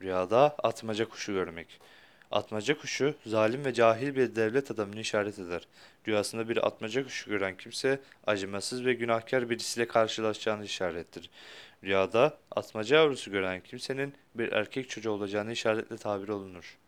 Rüyada atmaca kuşu görmek. Atmaca kuşu zalim ve cahil bir devlet adamını işaret eder. Rüyasında bir atmaca kuşu gören kimse acımasız ve günahkar birisiyle karşılaşacağını işarettir. Rüyada atmaca yavrusu gören kimsenin bir erkek çocuğu olacağını işaretle tabir olunur.